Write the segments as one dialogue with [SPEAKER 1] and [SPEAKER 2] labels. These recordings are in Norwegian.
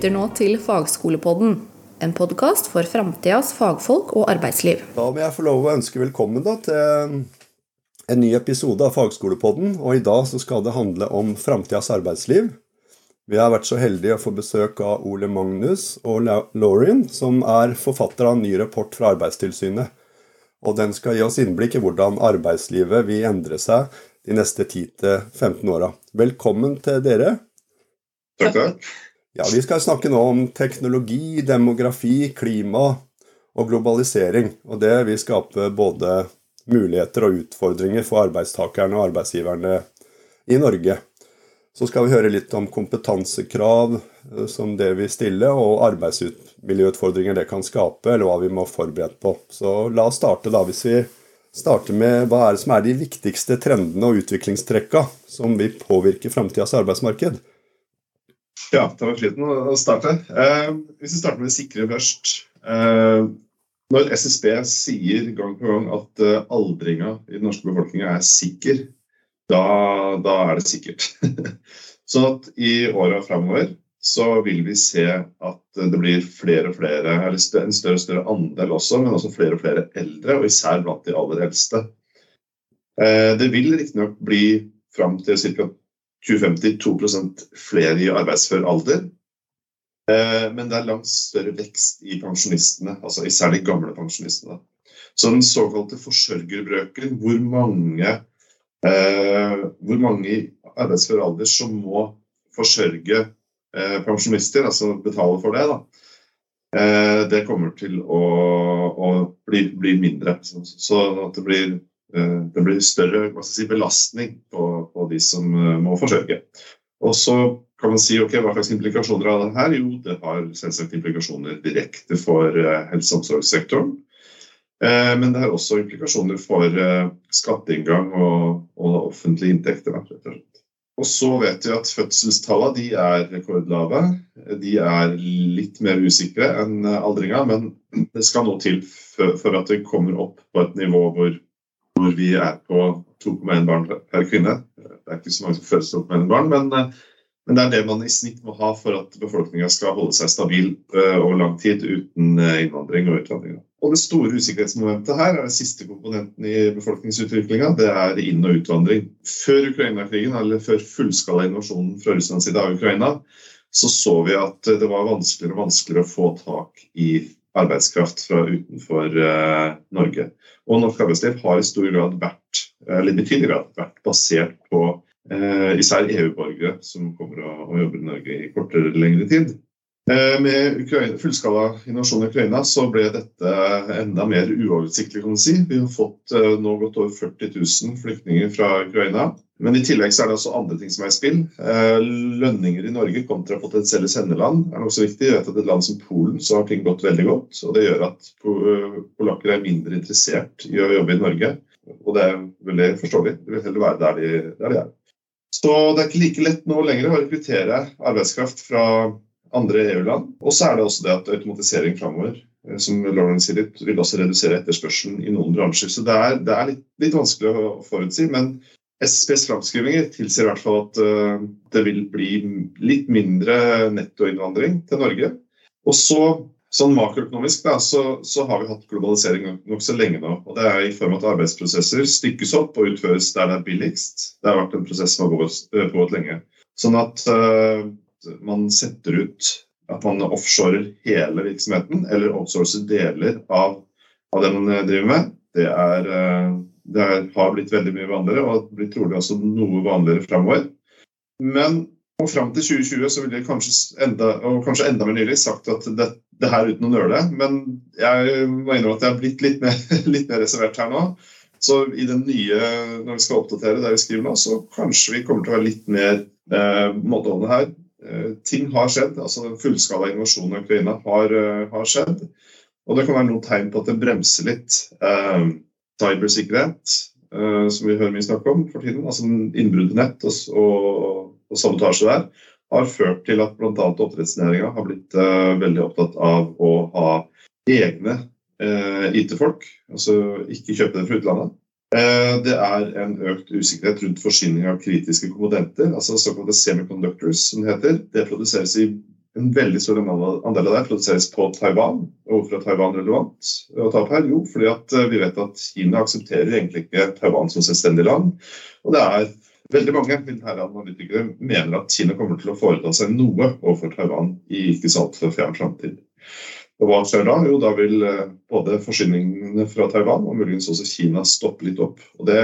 [SPEAKER 1] lytter nå til Fagskolepodden, en podkast for framtidas fagfolk og arbeidsliv.
[SPEAKER 2] Da må jeg få lov å ønske velkommen da, til en ny episode av Fagskolepodden. Og I dag så skal det handle om framtidas arbeidsliv. Vi har vært så heldige å få besøk av Ole Magnus og Lauren, som er forfatter av en ny rapport fra Arbeidstilsynet. Og Den skal gi oss innblikk i hvordan arbeidslivet vil endre seg de neste 10-15 åra. Velkommen til dere.
[SPEAKER 3] Takk, takk.
[SPEAKER 2] Ja, Vi skal snakke nå om teknologi, demografi, klima og globalisering. Og det vil skape både muligheter og utfordringer for arbeidstakerne og arbeidsgiverne i Norge. Så skal vi høre litt om kompetansekrav eh, som det vil stille, og arbeidsmiljøutfordringer det kan skape, eller hva vi må forberede på. Så la oss starte, da. Hvis vi starter med hva er det som er de viktigste trendene og utviklingstrekka som vil påvirke framtidas arbeidsmarked?
[SPEAKER 3] Ja, det var flyten å starte. Eh, hvis vi starter med det sikre først. Eh, når SSB sier gang på gang at eh, aldringa i den norske befolkninga er sikker, da, da, er det sikkert. sånn at i åra framover så vil vi se at det blir flere og flere, eller en større og større andel også, men også flere og flere eldre, og især blant de aller eldste. Eh, det vil riktignok bli fram til ca. 2052% flere i arbeidsfør alder. Eh, men det er langt større vekst i pensjonistene, altså især de gamle pensjonistene. Så den såkalte forsørgerbrøken, hvor mange, eh, hvor mange i arbeidsfør alder som må forsørge eh, pensjonister, altså betale for det, da, eh, det kommer til å, å bli, bli, mindre. Så, så at det blir det blir større si, belastning på, på, de som eh, må forsørge. Og så kan man si ok, hva slags implikasjoner av det her? Jo, det har selvsagt implikasjoner direkte for eh, helse- og omsorgssektoren. Men det har også implikasjoner for skatteinngang og, og offentlige inntekter. og så vet vi at fødselstallene er rekordlave. De er litt mer usikre enn aldringa, men det skal nå til for at det kommer opp på et nivå hvor hvor vi er på 2,1 barn per kvinne. Det er ikke så mange som fødes 2,1 barn, men, eh, men, det er det man i snitt må ha for at befolkninga skal holde seg stabil uh, over lang tid uten uh, innvandring og utvandring. Og Det store usikkerhetsmomentet her er den siste komponenten i befolkningsutviklinga. Det er inn- og utvandring. Før Ukraina-krigen, eller før fullskala invasjonen fra Russlands side av Ukraina, så så vi at det var vanskeligere og vanskeligere å få tak i arbeidskraft fra utenfor uh, Norge. Og norsk arbeidsliv har i stor grad vært, eller betydelig grad vært basert på uh, især EU-borgere som kommer og, jobber i Norge i kortere eller lengre tid. Med fullskala invasjon i Ukraina så ble dette enda mer uoversiktlig. kan man si. Vi har fått nå godt over 40 000 flyktninger fra Ukraina. Men i tillegg så er det også andre ting som er i spill. Eh, lønninger i Norge kontra potensielle sendeland er nokså viktig. Jeg vet at I et land som Polen så har ting gått veldig godt. og Det gjør at polakker er mindre interessert i å jobbe i Norge. Og det er veldig forståelig. De vil heller være der de, der de er. Så det er ikke like lett nå lenger å rekruttere arbeidskraft fra andre EU-land. Og så er det også det at automatisering framover eh, som Lauren sier litt, vil også redusere etterspørselen i noen bransjer. Så det er, det er litt, litt, vanskelig å forutsi. Men SSBs framskrivinger tilsier i hvert fall at uh, det vil bli litt mindre nettoinnvandring til Norge. Og så, sånn makroøkonomisk, da, så, så, har vi hatt globalisering nokså lenge nå. og Det er i form av at arbeidsprosesser stykkes opp og utføres der det er billigst. Det har vært en prosess som har pågått, eh, lenge. Sånn at uh, man setter ut at man offshorer hele virksomheten, eller outsourcer deler av, av det man driver med. Det er uh, det har blitt veldig mye vanligere, og det blir trolig også noe vanligere framover. Men og fram til 2020 så ville jeg kanskje enda, og kanskje enda mer nylig sagt at det, det her uten å nøle. Men jeg må innrømme at jeg har blitt litt mer, litt mer, reservert her nå. Så i den nye, når vi skal oppdatere det vi skriver nå, så kanskje vi kommer til å være litt mer eh, måteholdne her. Eh, ting har skjedd. altså Den fullskala invasjonen av Ukraina har, uh, har, skjedd. Og det kan være noen tegn på at det bremser litt. Eh, cybersikkerhet, uh, som vi hører mye snakk om for tiden, altså innbrudd i nett og, og, og, sabotasje der, har ført til at bl.a. oppdrettsnæringa har blitt uh, veldig opptatt av å ha egne uh, IT-folk, altså ikke kjøpe det fra utlandet. Det er en økt usikkerhet rundt forsyning av kritiske komponenter, altså såkalte semiconductors, som det heter. Det produseres i en veldig stor andel av det produseres på Taiwan. Og hvorfor er Taiwan relevant å ta opp her? Jo, fordi at eh, vi vet at Kina aksepterer egentlig ikke Taiwan som selvstendig land. Og det er veldig mange militære analytikere mener at Kina kommer til å foreta seg noe overfor Taiwan i ikke så altfor fjern framtid. Og hva skjer da? Jo, da vil eh, både forsyningene fra Taiwan og muligens også Kina stoppe litt opp. Og det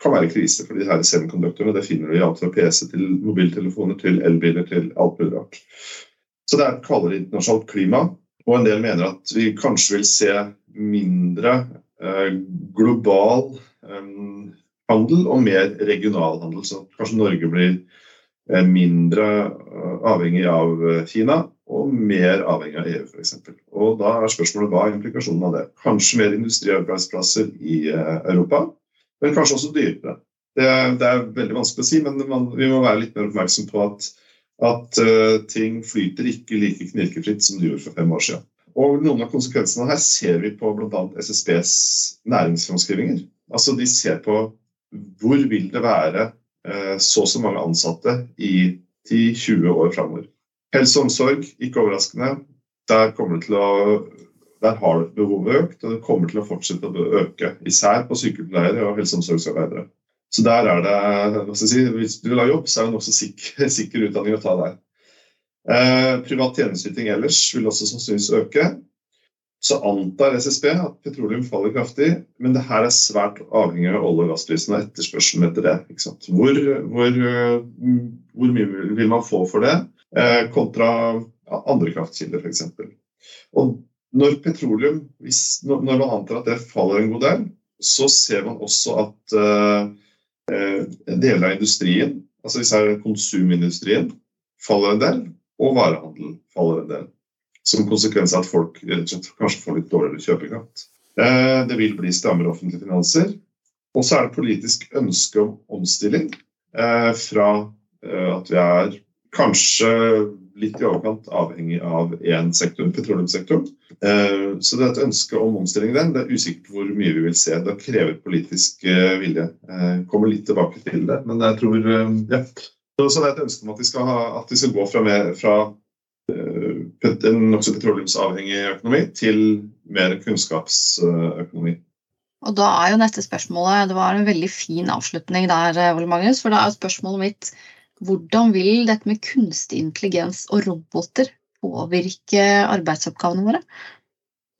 [SPEAKER 3] kan være krise for de her semikonduktorene. Det finner du i alt fra PC til mobiltelefoner til elbiler til alt mulig rart. Så det er et kaldere internasjonalt klima. Og en del mener at vi kanskje vil se mindre eh, global eh, handel og mer regional handel. Så kanskje Norge blir eh, mindre eh, avhengig av eh, Kina og mer avhengig av EU f.eks. Og da er spørsmålet hva er implikasjonen av det? Kanskje mer industriarbeidsplasser i eh, Europa, men kanskje også dyrere. Det, det, er veldig vanskelig å si, men man, vi må være litt mer oppmerksom på at, at uh, ting flyter ikke like knirkefritt som de gjorde for fem år siden. Og Noen av konsekvensene her ser vi på bl.a. SSBs næringsframskrivinger. Altså De ser på hvor vil det være uh, så og så mange ansatte i 10-20 år framover. Helse og omsorg, ikke overraskende. Der, å, der har behovet økt, og det kommer til å fortsette å øke. Især på sykepleiere og helse- og omsorgsarbeidere. Så der er det, si, Hvis du vil ha jobb, så er det nokså sikker, sikker utdanning å ta der. Eh, privat tjenesteyting ellers vil også sannsynligvis øke. Så antar SSB at petroleum faller kraftig, men det her er svært avhengig av olje- og gassprisen og etterspørselen etter det. Hvor, hvor, hvor, mye vil man få for det? Eh, kontra andre kraftkilder, f.eks. Og når petroleum, hvis, når man antar at det faller en god del, så ser man også at uh, deler av industrien, altså disse konsumindustrien, faller en del, og varehandelen faller en del. Som konsekvens av at folk kanskje får litt dårligere kjøpekraft. Uh, det vil bli strammere offentlige finanser. Og så er det politisk ønske om omstilling uh, fra at vi er kanskje litt i overkant avhengig av én sektor, petroleumssektoren. Eh, så det er et ønske om omstilling der. Det er usikkert hvor mye vi vil se. Det krever politisk eh, vilje. Jeg kommer litt tilbake til det. Men jeg tror eh, ja. Så det er et ønske om at vi skal, ha, at vi skal gå fra, mer, fra en nokså petroleumsavhengig økonomi til mer kunnskapsøkonomi.
[SPEAKER 4] Og da er jo neste spørsmålet Det var en veldig fin avslutning der, Ole Magnus. For da er spørsmålet mitt hvordan vil dette med kunstig intelligens og roboter påvirke arbeidsoppgavene våre?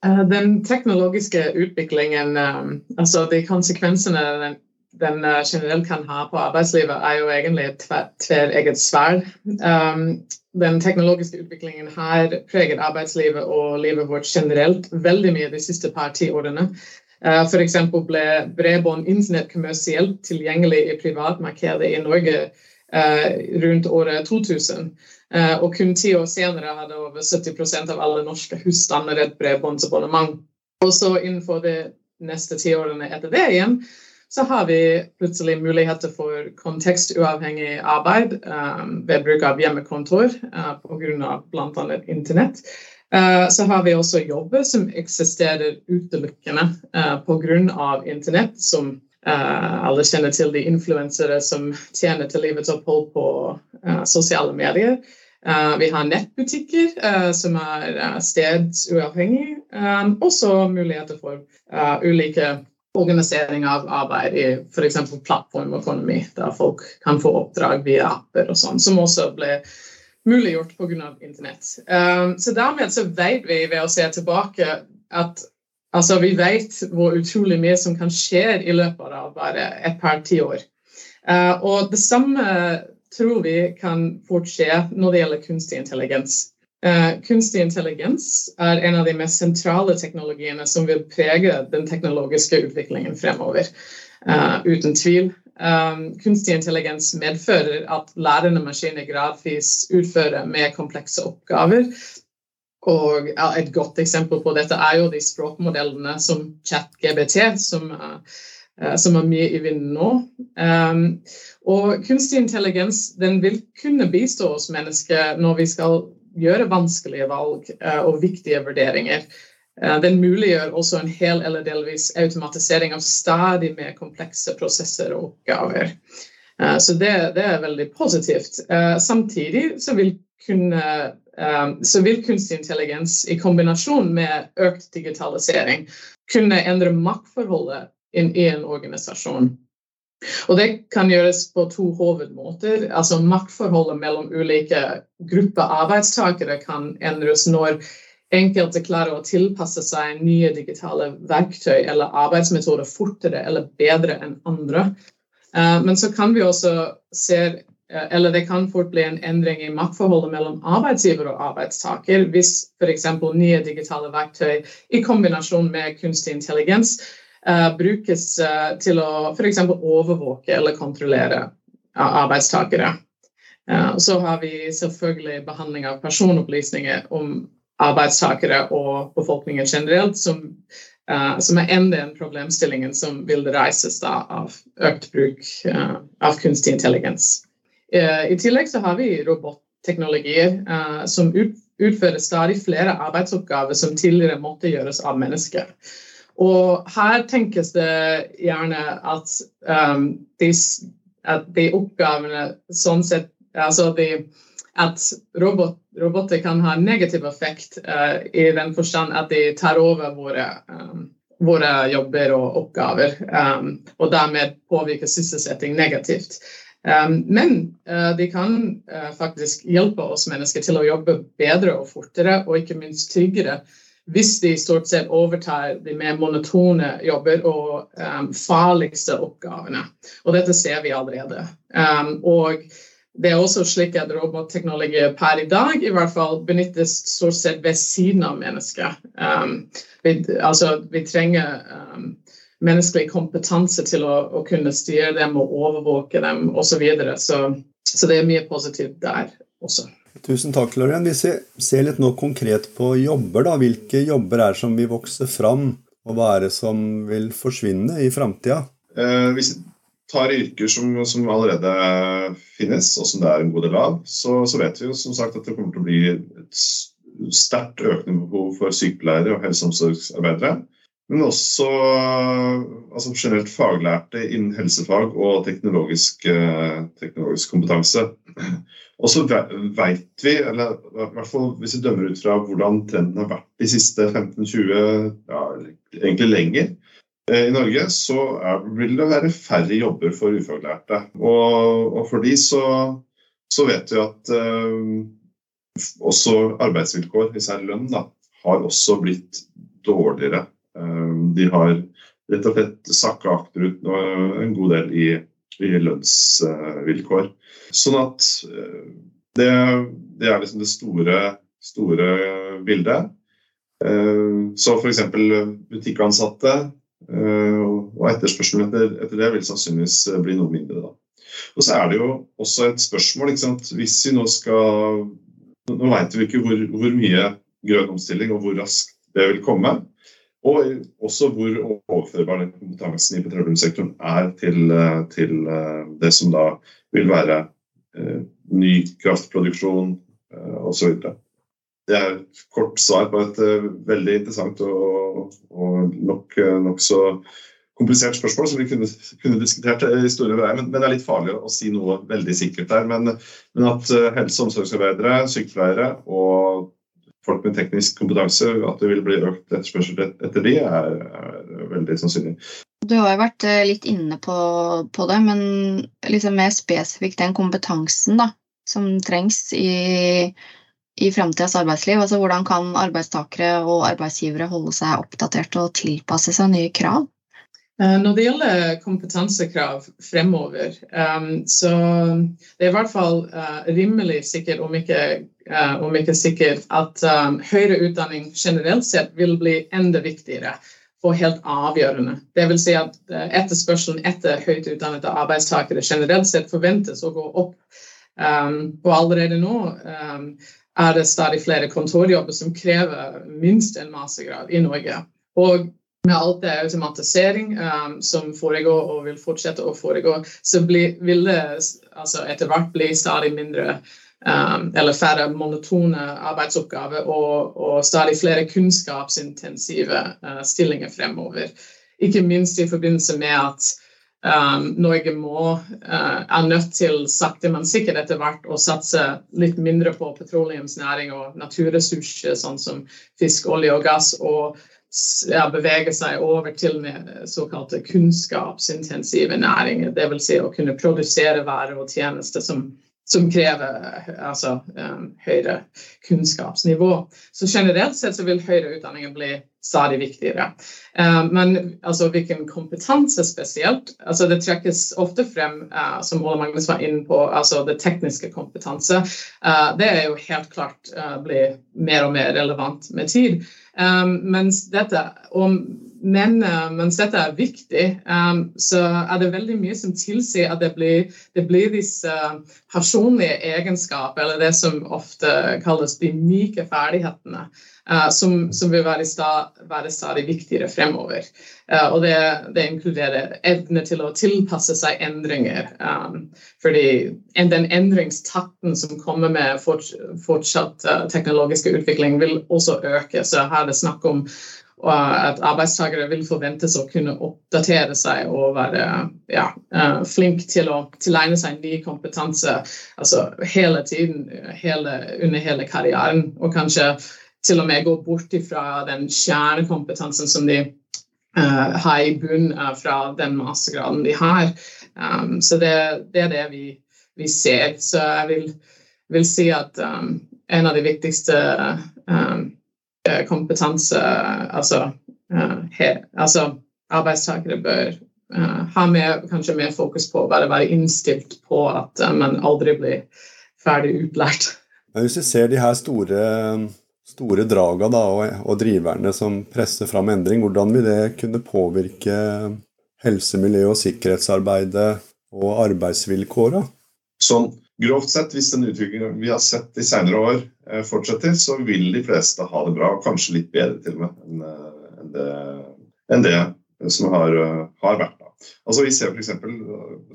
[SPEAKER 5] Eh, den teknologiske utviklingen, eh, altså de konsekvensene den, eh, generelt kan ha på arbeidslivet, er jo egentlig et tveegget sverd. Den teknologiske utviklingen har preget arbeidslivet og livet vårt generelt veldig mye de siste par tiårene. F.eks. ble bredbånd internett kommersielt tilgjengelig i privatmarkedet i Norge rundt året 2000. Eh, og kun ti år senere hadde over 70% av alle norske husstander et bredbåndsabonnement. Og så innenfor de neste ti årene etter det igjen, så har vi plutselig muligheter for kontekstuavhengig arbeid um, ved bruk av hjemmekontor uh, pga. bl.a. internett. Så har vi også jobber som eksisterer utelukkende pga. internett, som Uh, alle kjenner til de influensere som tjener til livets opphold på uh, sosiale medier. Uh, vi har nettbutikker som er stedsuavhengige, Um, også muligheter for ulike organisering av arbeid i f.eks. plattformøkonomi, der folk kan få oppdrag via apper og sånn, som også ble muliggjort pga. internett. Um, så dermed så vet vi ved å se tilbake at Altså, Vi vet hvor utrolig mye som kan skje i løpet av bare et par tiår. Uh, og det samme tror vi kan fort skje når det gjelder kunstig intelligens. Uh, kunstig intelligens er en av de mest sentrale teknologiene som vil prege den teknologiske utviklingen fremover. Uh, uten tvil. Um, kunstig intelligens medfører at lærende maskiner gradvis utfører mer komplekse oppgaver og ja, Et godt eksempel på dette er jo de språkmodellene som ChatGBT, som, uh, som er mye i vinden nå. Um, og kunstig intelligens den vil kunne bistå oss mennesker når vi skal gjøre vanskelige valg uh, og viktige vurderinger. Uh, den muliggjør også en hel eller delvis automatisering av stadig mer komplekse prosesser og oppgaver. Så det, det er veldig positivt. Samtidig så vil kunne um, så vil kunstig intelligens i kombinasjon med økt digitalisering kunne endre maktforholdet i en organisasjon. Og Det kan gjøres på to hovedmåter. Altså Maktforholdet mellom ulike grupper arbeidstakere kan endres når enkelte klarer å tilpasse seg nye digitale verktøy eller arbeidsmetoder fortere eller bedre enn andre. Eh, men så kan vi også se eh, eller det kan fort bli en endring i maktforholdet mellom arbeidsgiver og arbeidstaker hvis f.eks. nye digitale verktøy i kombinasjon med kunstig intelligens uh, brukes uh, til å f.eks. overvåke eller kontrollere arbeidstakere. Uh, så har vi selvfølgelig behandling av personopplysninger om arbeidstakere og befolkningen generelt, som, som er enda en problemstillingen som vil reises da, av økt bruk av kunstig intelligens. I tillegg så har vi robotteknologier som ut, utfører stadig flere arbeidsoppgaver som tidligere måtte gjøres av mennesker. Og her tenkes det gjerne at, um, de, at de, oppgavene sånn sett altså de, At robot, roboter kan ha negativ effekt uh, i den forstand at de tar over våre, um, våre jobber og oppgaver, um, og dermed påvirker sysselsetting negativt. Um, men de kan uh, faktisk hjelpe oss mennesker til å jobbe bedre og fortere, og ikke minst tryggere hvis de stort sett overtar de mer monotone jobber og um, farligste oppgavene. Og dette ser vi allerede. Um, og det er også slik at robotteknologi per i dag i hvert fall benyttes stort sett ved siden av mennesker. Um, vi, altså, vi trenger um, menneskelig kompetanse til å, å, kunne styre dem og overvåke dem osv. Så, videre. så Så det er mye positivt der også.
[SPEAKER 2] Tusen takk, Lorien. Vi ser litt nå konkret på jobber. da. Hvilke jobber er som vil vokse fram, og hva er det som vil forsvinne i framtida?
[SPEAKER 3] Eh, hvis vi tar yrker som, som, allerede finnes, og som det er en god del av, så, så, vet vi jo som sagt at det kommer til å bli et sterkt økende behov for sykepleiere og helse- og omsorgsarbeidere. Men også altså generelt faglærte innen helsefag og teknologisk, eh, teknologisk kompetanse. Og så veit vi, eller i hvert fall hvis vi dømmer ut fra hvordan trenden har vært de siste 15-20, ja, egentlig lenger eh, i Norge, så er, vil det være færre jobber for ufaglærte. Og, og for de så, så, vet vi at eh, også arbeidsvilkår, især lønn, da, har også blitt dårligere. De har rett og slett sakka akterut en god del i, i lønnsvilkår. Sånn at eh, det, det er liksom det store, store bildet. Eh, så f.eks. butikkansatte eh, og etterspørselen etter, etter, det vil sannsynligvis bli noe mindre. da. Og så er det jo også et spørsmål? Hvis vi nå skal Nå vet vi ikke hvor, hvor mye grønn omstilling og hvor raskt det vil komme. Og også hvor overførbar den kompetansen i petroleumssektoren er til, til det som da vil være Eh, ny kraftproduksjon eh, osv. Det er et kort svar på et eh, veldig interessant og, og nok nokså komplisert spørsmål som vi kunne, kunne diskutert i store veier. Men, men, det er litt farlig å si noe veldig sikkert der. Men, men at helse- og omsorgsarbeidere, sykepleiere og folk med teknisk kompetanse, at det vil bli økt etterspørsel etter de, er, er veldig sannsynlig.
[SPEAKER 4] Du har jo vært eh, litt inne på, på det, men liksom mer spesifikt den kompetansen da, som trengs i, i framtidas arbeidsliv. Altså, hvordan kan arbeidstakere og arbeidsgivere holde seg oppdatert og tilpasse seg nye krav?
[SPEAKER 5] Eh, når det gjelder kompetansekrav fremover, um, så det er i hvert fall uh, rimelig sikkert, om ikke, om ikke sikkert, at høyere utdanning generelt sett vil bli enda viktigere og helt avgjørende. Det vil si at eh, etterspørselen etter høyt utdannede arbeidstakere generelt sett forventes å gå opp. Og allerede nå er det stadig flere kontorjobber som krever minst en mastergrad i Norge. Og med alt det automatisering um, som foregår og vil fortsette å foregå, så bli, vil det altså etter hvert bli stadig mindre um, eller færre monotone arbeidsoppgaver og, og stadig flere kunnskapsintensive uh, stillinger fremover. Ikke minst i forbindelse med at um, Norge må, uh, er nødt til sakte, men sikkert etter hvert å satse litt mindre på petroleumsnæring og naturressurser, sånn som fisk, olje og gass, og ja, bevege seg over til med såkalte kunnskapsintensive næringer. Dvs. Si å kunne produsere varer og tjenester som som krever altså, um, høyere kunnskapsnivå. Så generelt sett så vil høyere utdanning bli stadig viktigere. Um, men altså, hvilken kompetanse spesielt altså, Det trekkes ofte frem, uh, som Ole Magnus var inne på, altså det tekniske kompetanse. Uh, det er jo helt klart uh, blir mer og mer relevant med tid. Um, mens dette om men mens dette er viktig, um, så er det veldig mye som tilsier at det blir, det blir disse personlige egenskaper, eller det som ofte kalles de myke ferdighetene, som, som, vil være, stad, være, stadig viktigere fremover. og det, det, inkluderer evne til å tilpasse seg endringer. Um, fordi den endringstakten som kommer med fort, fortsatt teknologisk utvikling, vil også øke. Så her er det snakk om og at arbeidstakere vil forventes å kunne oppdatere seg og være ja, eh, flink til å tilegne seg ny kompetanse altså hele tiden, hele, under hele karrieren. Og kanskje til og med gå bort fra den kjernekompetansen som de uh, har i bunn uh, fra den mastergraden de har. Um, så det, det, er det vi, vi, ser. Så jeg vil, vil si at um, en av de viktigste um, Eh, kompetanse altså, uh, he, altså arbeidstakere bør ha mer, kanskje mer fokus på å bare være innstilt på at man aldri blir ferdig utlært.
[SPEAKER 2] Hvis vi ser de her store, store draga da, og, og, driverne som presser fram endring, hvordan vil det kunne påvirke helse, miljø og sikkerhetsarbeidet og arbeidsvilkåra?
[SPEAKER 3] Sånn grovt sett, hvis den utviklingen vi har sett i senere år eh, fortsetter, så vil de fleste ha det bra, og kanskje litt bedre til og med enn eh, det, enn det som har, eh, har vært. Altså Vi ser f.eks.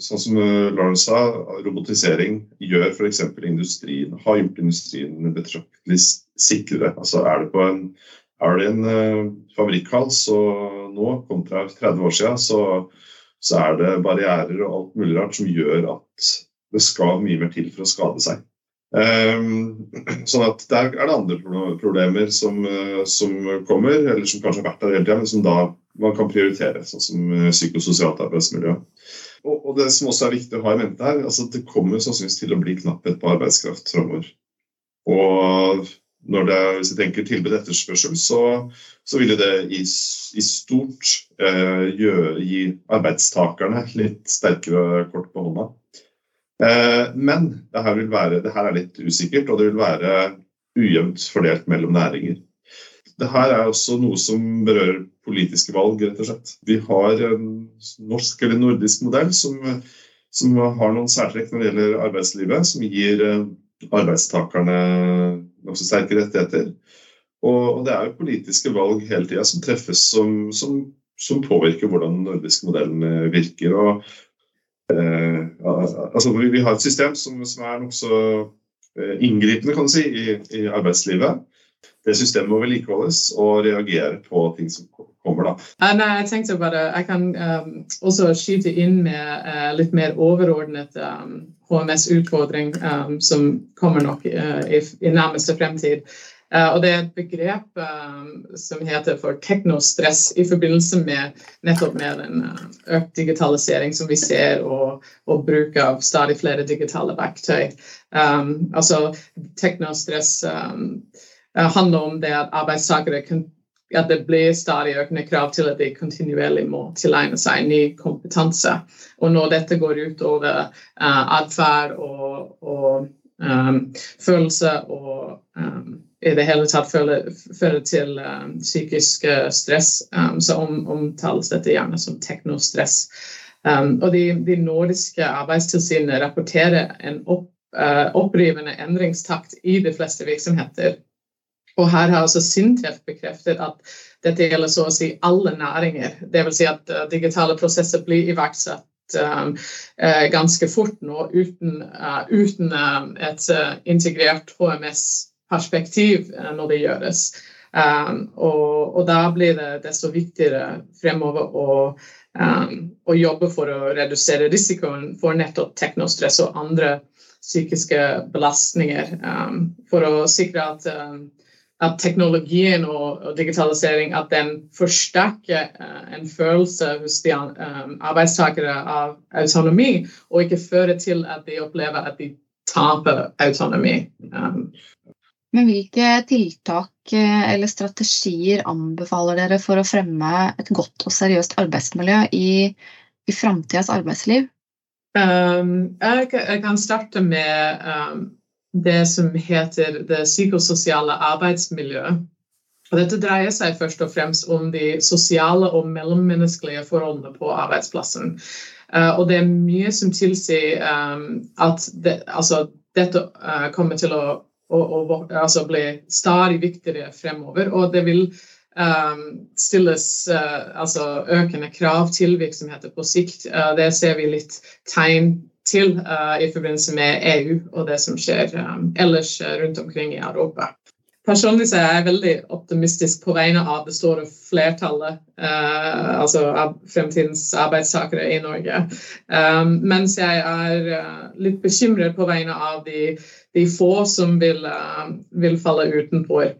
[SPEAKER 3] sånn som Lawrence sa, robotisering gjør for industrien, har gjort industrien betraktelig sikrere. Altså Er det en, er det en uh, fabrikkhall nå, kontra 30 år siden, så, så er det barrierer og alt mulig rart som gjør at det skal mye mer til for å skade seg. Um, sånn at Der er det andre problemer som, uh, som, kommer, eller som kanskje har vært der hele tida, men som da man kan prioritere, sånn som uh, psykososialt arbeidsmiljø. Og, og, Det som også er viktig å ha i mente her, altså det kommer sannsynligvis til å bli knapphet på arbeidskraft framover. Og når det, hvis jeg tenker tilbud etterspørsel, så, så vil det i, i stort eh, gjøre, gi arbeidstakerne litt sterkere kort på hånda. Eh, men det her, være, det her, er litt usikkert, og det vil være ujevnt fordelt mellom næringer. Det her er også noe som berører politiske valg, rett og slett. Vi har en norsk eller nordisk modell som, som har noen særtrekk når det gjelder arbeidslivet, som gir eh, arbeidstakerne nokså sterke rettigheter. Og, det er jo politiske valg hele tida som treffes som, som, som, påvirker hvordan den nordiske modellen eh, virker. Og altså vi, har et system som, som er nokså eh, inngripende kan du si, i, i, arbeidslivet. Det systemet må vedlikeholdes og reagere på ting som kommer. da.
[SPEAKER 5] Nei, jeg tenkte bare, jeg kan um, også skyte inn med uh, litt mer overordnet um, HMS-utfordring um, som kommer nok uh, i, i nærmeste fremtid. Uh, og Det er et begrep uh, som heter for teknostress i forbindelse med nettopp med den uh, økt digitalisering som vi ser, og, og, bruk av stadig flere digitale verktøy. Um, altså Teknostress um, handler om det at arbeidstakere kan at det blir stadig økende krav til at de kontinuerlig må tilegne seg ny kompetanse. Og når dette går ut over uh, atferd og, og følelse og i det hele tatt fører, til psykisk uh, stress, så om, omtales dette gjerne som teknostress. Og de, de, nordiske arbeidstilsynene rapporterer en opp, uh, opprivende endringstakt i de fleste virksomheter. Og her har altså Sintef bekreftet at dette gjelder så å si alle næringer. Dvs. Si at uh, digitale prosesser blir iverksatt ganske fort nå uten, uh, uten uh, et integrert HMS perspektiv eh, når det gjøres. Um, og, og, da blir det desto viktigere fremover å, um, å, jobbe for å redusere risikoen for nettopp teknostress og andre psykiske belastninger. Um, for å sikre at, at teknologien og, og, digitalisering at den forsterker uh, en følelse hos de arbeidstakere av autonomi, og ikke fører til at de opplever at de taper autonomi. Um,
[SPEAKER 4] men hvilke tiltak eh, eller strategier anbefaler dere for å fremme et godt og seriøst arbeidsmiljø i, i framtidas arbeidsliv?
[SPEAKER 5] Um, jeg, jeg, kan starte med um, det som heter det psykososiale arbeidsmiljøet. Og dette dreier seg først og fremst om de sosiale og mellommenneskelige forholdene på arbeidsplassen. Uh, og det er mye som tilsier um, at det, altså, dette uh, kommer til å å, å altså bli stadig viktigere fremover. Og det vil um, stilles uh, altså økende krav til virksomheter på sikt. Det ser vi litt tegn til uh, i forbindelse med EU og det som skjer um, ellers rundt omkring i Europa. Personlig så er jeg veldig optimistisk på vegne av det store flertallet uh, altså av fremtidens arbeidstakere i Norge. Um, mens jeg er uh, litt bekymret på vegne av de, de få som vil, vil falle utenfor.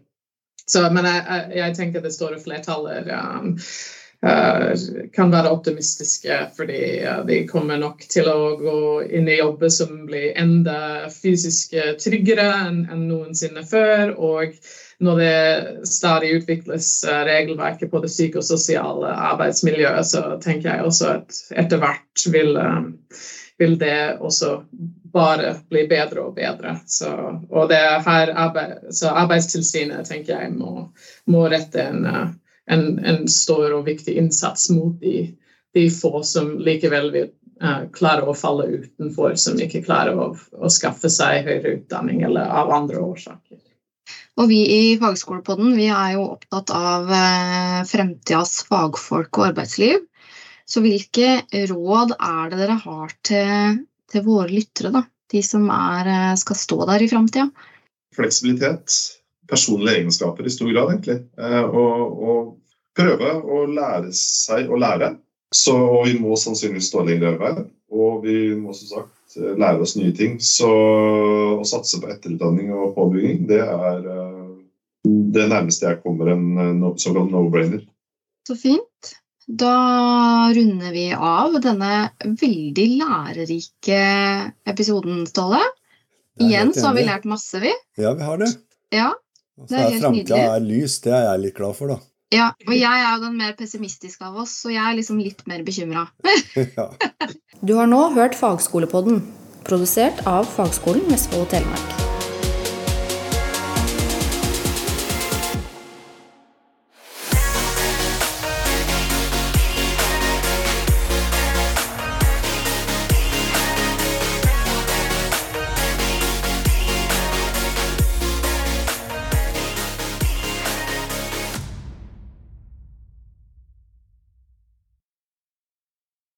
[SPEAKER 5] Så, men jeg, jeg, tenker det store flertallet um, Eh, kan være optimistiske, fordi de kommer nok til å gå inn i jobber som blir enda fysisk tryggere enn noensinne før. Og når det stadig utvikles eh, regelverket på det psykososiale arbeidsmiljøet, så tenker jeg også at etter hvert vil, eh, vil det også bare bli bedre og bedre. Så, og arbeid, så Arbeidstilsynet tenker jeg må, må rette en en, en stor og viktig innsats mot de, de få som likevel vil uh, klare å falle utenfor, som ikke klarer å, å, skaffe seg høyere utdanning eller av andre årsaker.
[SPEAKER 4] Og Vi i Fagskolepodden vi er jo opptatt av uh, fremtidas fagfolk og arbeidsliv. Så hvilke råd er det dere har til, til våre lyttere, da? de som er, eh, skal stå der i framtida?
[SPEAKER 3] Fleksibilitet personlige egenskaper i stor grad, egentlig. Eh, og, og, prøve å lære seg å lære. Så vi må sannsynligvis stå lenger i arbeid. Og vi må som sagt lære oss nye ting. Så å satse på etterutdanning og påbygging, det er eh, det nærmeste jeg kommer en såkalt no-brainer.
[SPEAKER 4] Så fint. Da runder vi av denne veldig lærerike episoden, Ståle. Igjen så har vi lært masse, vi.
[SPEAKER 2] Ja, vi har det.
[SPEAKER 4] Ja,
[SPEAKER 2] er helt nydelig. framtida er lys, det er jeg litt glad for, da.
[SPEAKER 4] Ja, og jeg er jo den mer pessimistiske av oss, så jeg er liksom litt mer bekymra.
[SPEAKER 1] ja. Du har nå hørt Fagskolepodden, produsert av Fagskolen Vestfold og Telemark.